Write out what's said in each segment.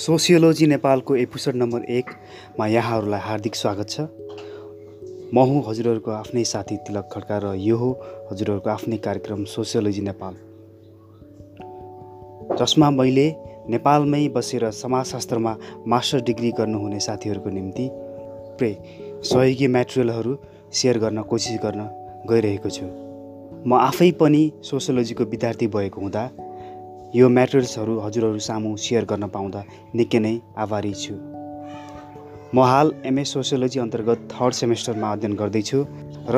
Sociology नेपालको episode number एकमा यहाँहरूलाई हार्दिक स्वागत छ। म हुँ हजुरहरूको आफ्नै साथी तिलक खड्का र यो हो हजुरहरूको आफ्नै कार्यक्रम सोसियोलोजी नेपाल। जसमा मैले नेपालमै बसेर समाजशास्त्रमा मास्टर डिग्री गर्नुहुने साथीहरूको निम्ति प्रे सहयोगी मेटेरियलहरू सेयर गर्न कोसिस गर्न गइरहेको छु। म आफै पनि सोसियोलोजीको विद्यार्थी भएको हुँदा यो मेटेरियल्सहरू हजुरहरू सामु सेयर गर्न पाउँदा निकै नै आभारी छु। म हाल एमए सोसियोलोजी अन्तर्गत थर्ड सेमेस्टरमा अध्ययन गर्दैछु र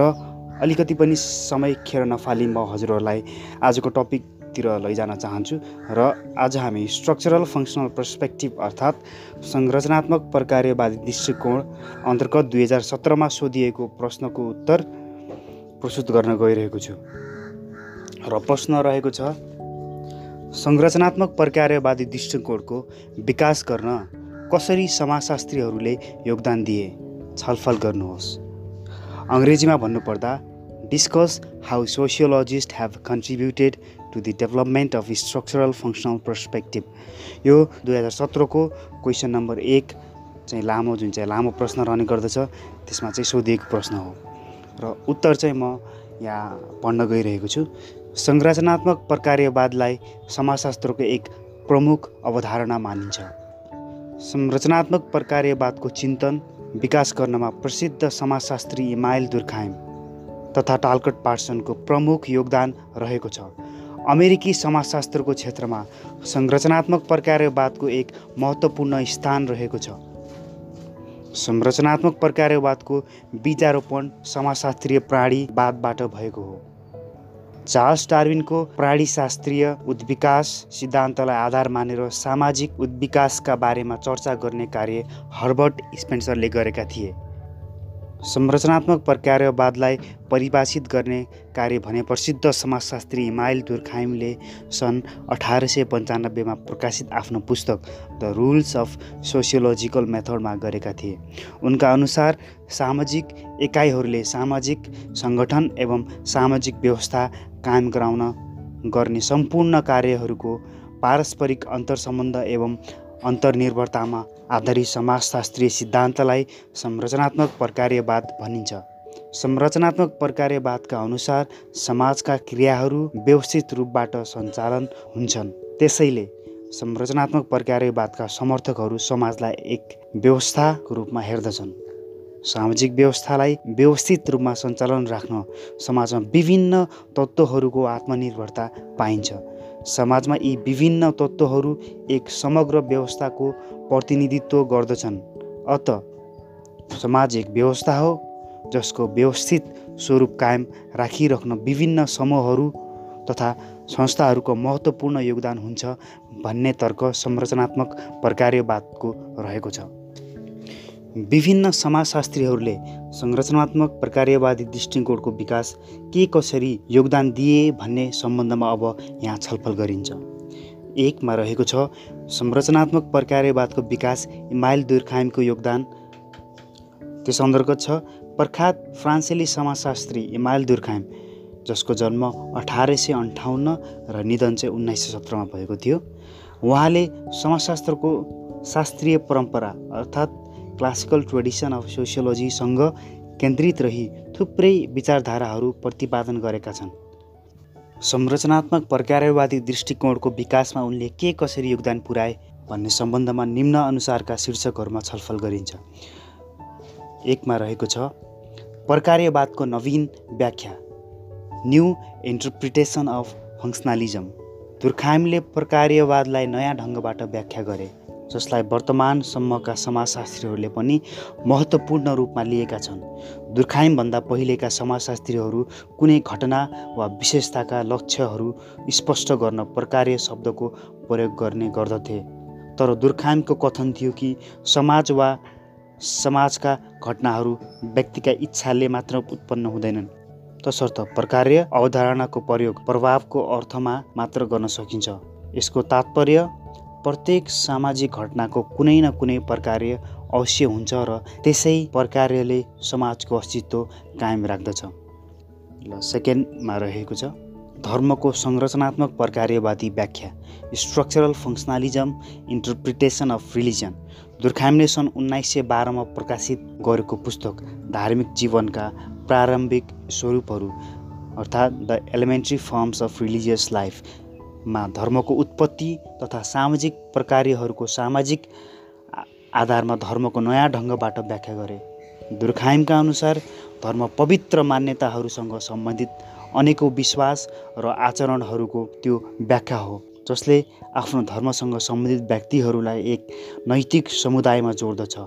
अलिकति पनि समय खेर नफाली म हजुरहरूलाई आजको टपिकतिर लैजान चाहन्छु र आज हामी स्ट्रक्चरल फङ्सनल पर्सपेक्टिभ अर्थात् संरचनात्मक प्रकार्यवादी दृष्टिकोण अन्तर्गत दुई हजार सत्रमा सोधिएको प्रश्नको उत्तर प्रस्तुत गर्न गइरहेको छु। र प्रश्न रहेको छ संरचनात्मक प्रकार्यवादी दृष्टिकोणको विकास गर्न कसरी समाजशास्त्रीहरूले योगदान दिए छलफल गर्नुहोस्। अङ्ग्रेजीमा भन्नुपर्दा discuss how sociologist have contributed to the development of structural functional perspective यो दुई हजार सत्रको क्वेसन नम्बर एक चाहिँ लामो जुन चाहिँ लामो प्रश्न रहने गर्दछ त्यसमा चाहिँ सोधिएको प्रश्न हो। र उत्तर चाहिँ म यहाँ पढ्न गइरहेको छु। संरचनात्मक प्रकार्यवादलाई समाजशास्त्रको एक प्रमुख अवधारणा मानिन्छ। संरचनात्मक प्रकार्यवादको चिन्तन विकास गर्नमा प्रसिद्ध समाजशास्त्री इमाइल दुर्खाइम तथा टालकट पार्सनको प्रमुख योगदान रहेको छ। अमेरिकी समाजशास्त्रको क्षेत्रमा संरचनात्मक प्रकार्यवादको एक महत्त्वपूर्ण स्थान रहेको छ। संरचनात्मक प्रकार्यवादको बीजारोपण समाजशास्त्रीय प्राणीवादबाट भएको हो। चार्ल्स डार्विनको प्राणीशास्त्रीय उद्विकास सिद्धान्तलाई आधार मानेर सामाजिक उद्विकासका बारेमा चर्चा गर्ने कार्य हर्बर्ट स्पेन्सरले गरेका थिए। संरचनात्मक प्रकार्यवादलाई परिभाषित गर्ने कार्य भने प्रसिद्ध समाजशास्त्री हिमायल दुर्खाइमले सन् अठार सय पन्चानब्बेमा प्रकाशित आफ्नो पुस्तक द रुल्स अफ सोसियोलोजिकल मेथडमा गरेका थिए। उनका अनुसार सामाजिक एकाइहरूले सामाजिक सङ्गठन एवं सामाजिक व्यवस्था कायम गराउन गर्ने सम्पूर्ण कार्यहरूको पारस्परिक अन्तर्सम्बन्ध एवं अन्तर्निर्भरतामा आधारित समाजशास्त्रीय सिद्धान्तलाई संरचनात्मक प्रकार्यवाद भनिन्छ। संरचनात्मक प्रकार्यवादका अनुसार समाजका क्रियाहरू व्यवस्थित रूपबाट सञ्चालन हुन्छन्। त्यसैले संरचनात्मक प्रकार्यवादका समर्थकहरू समाजलाई एक व्यवस्थाको रूपमा हेर्दछन्। सामाजिक व्यवस्थालाई व्यवस्थित रूपमा सञ्चालन राख्न समाजमा विभिन्न तत्त्वहरूको आत्मनिर्भरता पाइन्छ। समाजमा यी विभिन्न तत्त्वहरू एक समग्र व्यवस्थाको प्रतिनिधित्व गर्दछन्। अत समाज एक व्यवस्था हो जसको व्यवस्थित स्वरूप कायम राखिराख्न विभिन्न समूहहरू तथा संस्थाहरूको महत्त्वपूर्ण योगदान हुन्छ भन्ने तर्क संरचनात्मक प्रकार्यवादको रहेको छ। विभिन्न समाजशास्त्रीहरूले संरचनात्मक प्रकार्यवादी दृष्टिकोणको विकास के कसरी योगदान दिए भन्ने सम्बन्धमा अब यहाँ छलफल गरिन्छ। एकमा रहेको छ संरचनात्मक प्रकार्यवादको विकास इमाइल दुर्खाइमको योगदान। त्यस अन्तर्गत छ प्रख्यात फ्रान्सेली समाजशास्त्री इमाइल दुर्खाइम जसको जन्म अठार सय अन्ठाउन्न र निधन चाहिँ उन्नाइस सय सत्रमा भएको थियो। उहाँले समाजशास्त्रको शास्त्रीय परम्परा अर्थात् क्लासिकल ट्रेडिसन अफ सोसियोलोजीसँग केन्द्रित रही थुप्रै विचारधाराहरू प्रतिपादन गरेका छन्। संरचनात्मक प्रकार्यवादी दृष्टिकोणको विकासमा उनले के कसरी योगदान पुर्याए भन्ने सम्बन्धमा निम्न अनुसारका शीर्षकहरूमा छलफल गरिन्छ। एकमा रहेको छ प्रकार्यवादको नवीन व्याख्या न्यू इन्टरप्रिटेसन अफ फङ्सनालिजम दुर्खाइमले प्रकार्यवादलाई नयाँ ढङ्गबाट व्याख्या गरे। जसलाई वर्तमानसम्मका समाजशास्त्रीहरूले पनि महत्त्वपूर्ण रूपमा लिएका छन्। दुर्खाइमभन्दा पहिलेका समाजशास्त्रीहरू कुनै घटना वा विशेषताका लक्ष्यहरू स्पष्ट गर्न प्रकार्य शब्दको प्रयोग गर्ने गर्दथे। तर दुर्खाइमको कथन थियो कि समाज वा समाजका घटनाहरू व्यक्तिका इच्छाले मात्र उत्पन्न हुँदैनन्। तसर्थ प्रकार्य अवधारणाको प्रयोग प्रभावको अर्थमा मात्र गर्न सकिन्छ। यसको तात्पर्य प्रत्येक सामाजिक घटनाको कुनै न कुनै प्रकार्य अवश्य हुन्छ र त्यसै प्रकार्यले समाजको अस्तित्व कायम राख्दछ। ल सेकेन्डमा रहेको छ। धर्मको संरचनात्मक प्रकार्यवादी व्याख्या। Structural functionalism interpretation of religion दुर्खाइमले सन् उन्नाइस सय बाह्रमा प्रकाशित गरेको पुस्तक धार्मिक जीवनका प्रारम्भिक स्वरूपहरू अर्थात् the elementary forms of religious लाइफमा धर्मको उत्पत्ति तथा सामाजिक प्रकार्यहरूको सामाजिक आधारमा धर्मको नयाँ ढङ्गबाट व्याख्या गरे। दुर्खाइमका अनुसार धर्म पवित्र मान्यताहरूसँग सम्बन्धित अनेकौँ विश्वास र आचरणहरूको त्यो व्याख्या हो जसले आफ्नो धर्मसँग सम्बन्धित व्यक्तिहरूलाई एक नैतिक समुदायमा जोड्दछ।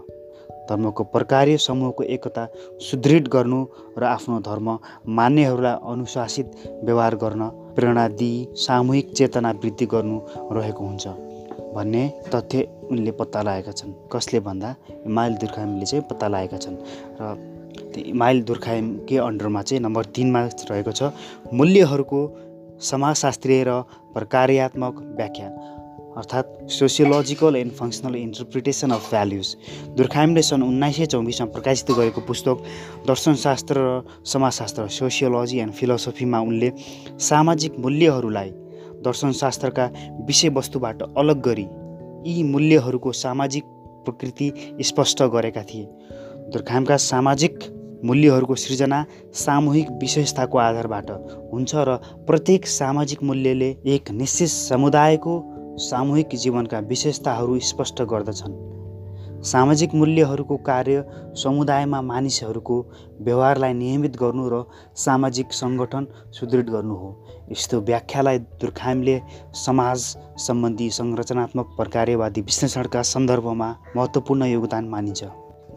धर्मको प्रकार्य समूहको एकता सुदृढ गर्नु र आफ्नो धर्म मान्नेहरूलाई अनुशासित व्यवहार गर्न प्रेरणा दिई सामूहिक चेतना वृद्धि गर्नु रहेको हुन्छ भन्ने तथ्य उनले पत्ता लगाएका छन्। कसले भन्दा इमाइल दुर्खाइमले चाहिँ पत्ता लगाएका छन्। र त्यो इमाइल दुर्खाइमकै अन्डरमा चाहिँ नम्बर तिनमा रहेको छ मूल्यहरूको समाजशास्त्रीय र प्रकार्यात्मक व्याख्या। अर्थात् sociological and functional interpretation of values दुर्खाइमले सन् उन्नाइस सय चौबिसमा प्रकाशित गरेको पुस्तक दर्शनशास्त्र र समाजशास्त्र सोसियोलोजी एन्ड फिलोसफीमा उनले सामाजिक मूल्यहरूलाई दर्शनशास्त्रका विषयवस्तुबाट अलग गरी यी मूल्यहरूको सामाजिक प्रकृति स्पष्ट गरेका थिए। दुर्खामका सामाजिक मूल्यहरूको सृजना सामूहिक विशेषताको आधारबाट हुन्छ र प्रत्येक सामाजिक मूल्यले एक निश्चित समुदायको सामूहिक जीवनका विशेषताहरू स्पष्ट गर्दछन्। सामाजिक मूल्यहरूको कार्य समुदायमा मानिसहरूको व्यवहारलाई नियमित गर्नु र सामाजिक सङ्गठन सुदृढ गर्नु हो। यस्तो व्याख्यालाई दुर्खाइमले समाज सम्बन्धी संरचनात्मक प्रकार्यवादी विश्लेषणका सन्दर्भमा महत्त्वपूर्ण योगदान मानिन्छ।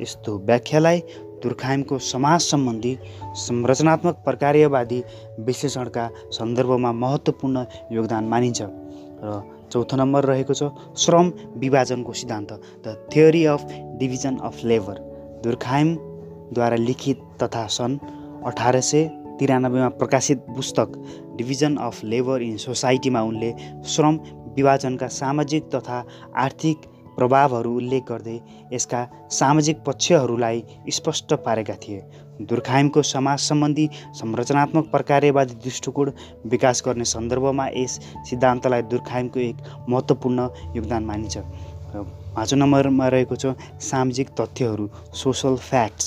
यस्तो व्याख्यालाई दुर्खाइमको समाज सम्बन्धी संरचनात्मक प्रकार्यवादी विश्लेषणका सन्दर्भमा महत्त्वपूर्ण योगदान मानिन्छ र चौथो नम्बर रहेको छ श्रम विभाजनको सिद्धान्त the theory of division of labour दुर्खाइमद्वारा लिखित तथा सन् अठार सय तिरानब्बेमा प्रकाशित पुस्तक डिभिजन अफ लेबर इन सोसाइटीमा उनले श्रम विभाजनका सामाजिक तथा आर्थिक प्रभावहरू उल्लेख गर्दै यसका सामाजिक पक्षहरूलाई स्पष्ट पारेका थिए। दुर्खाइमको समाज सम्बन्धी संरचनात्मक प्रकार्यवादी दृष्टिकोण विकास गर्ने सन्दर्भमा यस सिद्धान्तलाई दुर्खाइमको एक महत्त्वपूर्ण योगदान मानिन्छ। र पाँचौँ नम्बरमा रहेको छ सामाजिक तथ्यहरू सोसल फ्याक्ट्स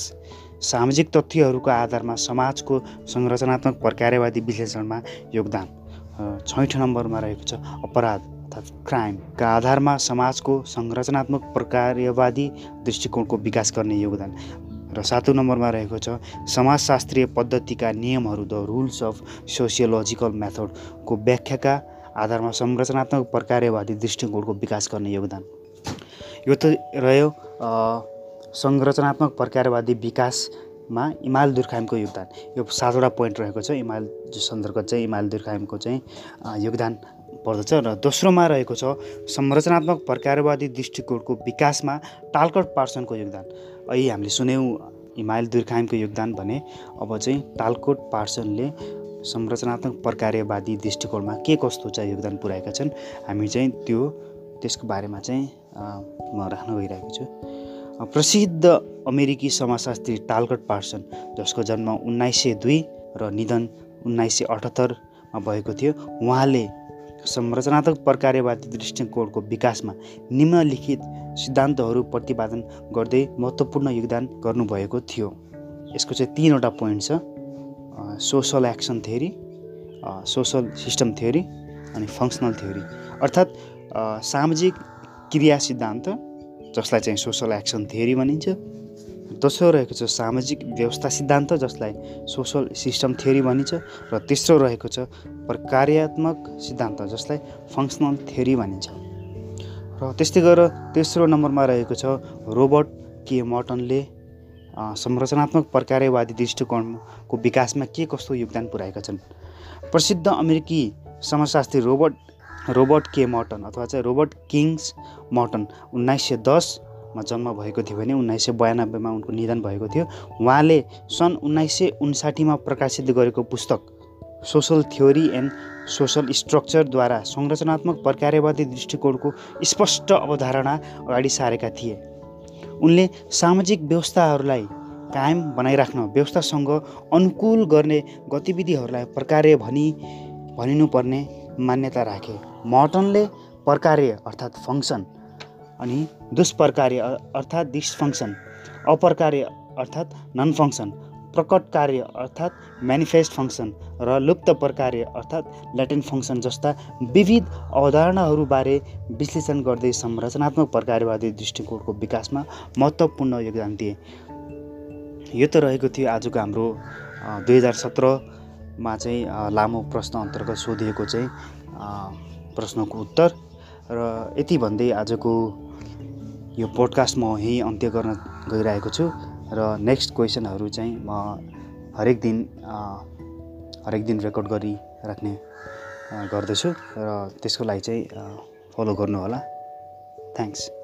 सामाजिक तथ्यहरूको आधारमा समाजको संरचनात्मक प्रकार्यवादी विश्लेषणमा योगदान। छैठौँ नम्बरमा रहेको छ अपराध अर्थात् क्राइमका आधारमा समाजको संरचनात्मक प्रकार्यवादी दृष्टिकोणको विकास गर्ने योगदान। र सातौँ नम्बरमा रहेको छ समाजशास्त्रीय पद्धतिका नियमहरू द रुल्स अफ सोसियोलोजिकल मेथडको व्याख्याका आधारमा संरचनात्मक प्रकार्यवादी दृष्टिकोणको विकास गर्ने योगदान। यो त रह्यो संरचनात्मक प्रकार्यवादी विकासमा इमाल दुर्खाइमको योगदान। यो सातवटा पोइन्ट रहेको छ। इमाल सन्दर्भ चाहिँ इमाल दुर्खाइमको चाहिँ योगदान पर्दछ र दोस्रोमा रहेको छ संरचनात्मक प्रकारवादी दृष्टिकोणको विकासमा टालकट पार्सनको योगदान। अहिले हामीले सुन्यौँ हिमायल दुर्खाइमको योगदान भने अब चाहिँ टालकोट पार्सनले संरचनात्मक प्रकार्यवादी दृष्टिकोणमा के कस्तो चाहिँ योगदान पुर्याएका छन् हामी चाहिँ त्यो त्यसको बारेमा चाहिँ म राख्न गइरहेको छु। प्रसिद्ध अमेरिकी समाजशास्त्री टालकट पार्सन जसको जन्म उन्नाइस सय दुई र निधन उन्नाइस सय अठहत्तरमा भएको थियो उहाँले संरचनात्मक प्रकार्यवादी दृष्टिकोणको विकासमा निम्नलिखित सिद्धान्तहरू प्रतिपादन गर्दै महत्त्वपूर्ण योगदान गर्नुभएको थियो। यसको चाहिँ तिनवटा पोइन्ट छ। Social action theory social system theory अनि फङ्सनल थ्योरी। अर्थात् सामाजिक क्रिया सिद्धान्त जसलाई चाहिँ सोसल एक्सन थ्योरी भनिन्छ दोस्रो रहेको छ सामाजिक व्यवस्था सिद्धान्त जसलाई सोसल सिस्टम थ्योरी भनिन्छ र तेस्रो रहेको छ प्रकार्यात्मक सिद्धान्त जसलाई फङ्सनल थ्योरी भनिन्छ। र त्यस्तै गरेर तेस्रो नम्बरमा रहेको छ रोबर्ट के मटनले संरचनात्मक प्रकार्यवादी दृष्टिकोणको विकासमा के कस्तो योगदान पुर्याएका छन्? प्रसिद्ध अमेरिकी समाजशास्त्री रोबर्ट रोबर्ट के मटन अथवा चाहिँ रोबर्ट किङ्स मटन उन्नाइस सय दस जन्म भएको थियो भने उन्नाइस सय बयानब्बेमा उनको निधन भएको थियो। उहाँले सन् उन्नाइस सय उन्साठीमा प्रकाशित गरेको पुस्तक सोसल थ्योरी एन्ड सोसल स्ट्रक्चरद्वारा संरचनात्मक प्रकार्यवादी दृष्टिकोणको स्पष्ट अवधारणा अगाडि सारेका थिए। उनले सामाजिक व्यवस्थाहरूलाई कायम बनाइराख्न व्यवस्थासँग अनुकूल गर्ने गतिविधिहरूलाई प्रकार्य भनी भनिनुपर्ने मान्यता राखे। मर्टनले प्रकार्य अर्थात् फङ्सन अनि दुष्प्रकार्य अर्थात् डिसफङ्सन अप्रकार्य अर्थात् नन फङ्सन प्रकट कार्य अर्थात् मेनिफेस्ट फङ्सन र लुप्त प्रकार्य अर्थात् ल्याटेन्ट फङ्सन जस्ता विविध अवधारणाहरूबारे विश्लेषण गर्दै संरचनात्मक प्रकारवादी दृष्टिकोणको विकासमा महत्त्वपूर्ण योगदान दिए। यो त रहेको थियो आजको हाम्रो दुई हजार सत्रमा चाहिँ लामो प्रश्न अन्तर्गत सोधिएको चाहिँ प्रश्नको उत्तर। र यति भन्दै आजको यो पोडकास्ट म यहीँ अन्त्य गर्न गइरहेको छु र नेक्स्ट क्वेसनहरू चाहिँ म हरेक दिन हरेक दिन रेकर्ड गरिराख्ने गर्दछु र त्यसको लागि चाहिँ फलो गर्नुहोला। थ्याङ्क्स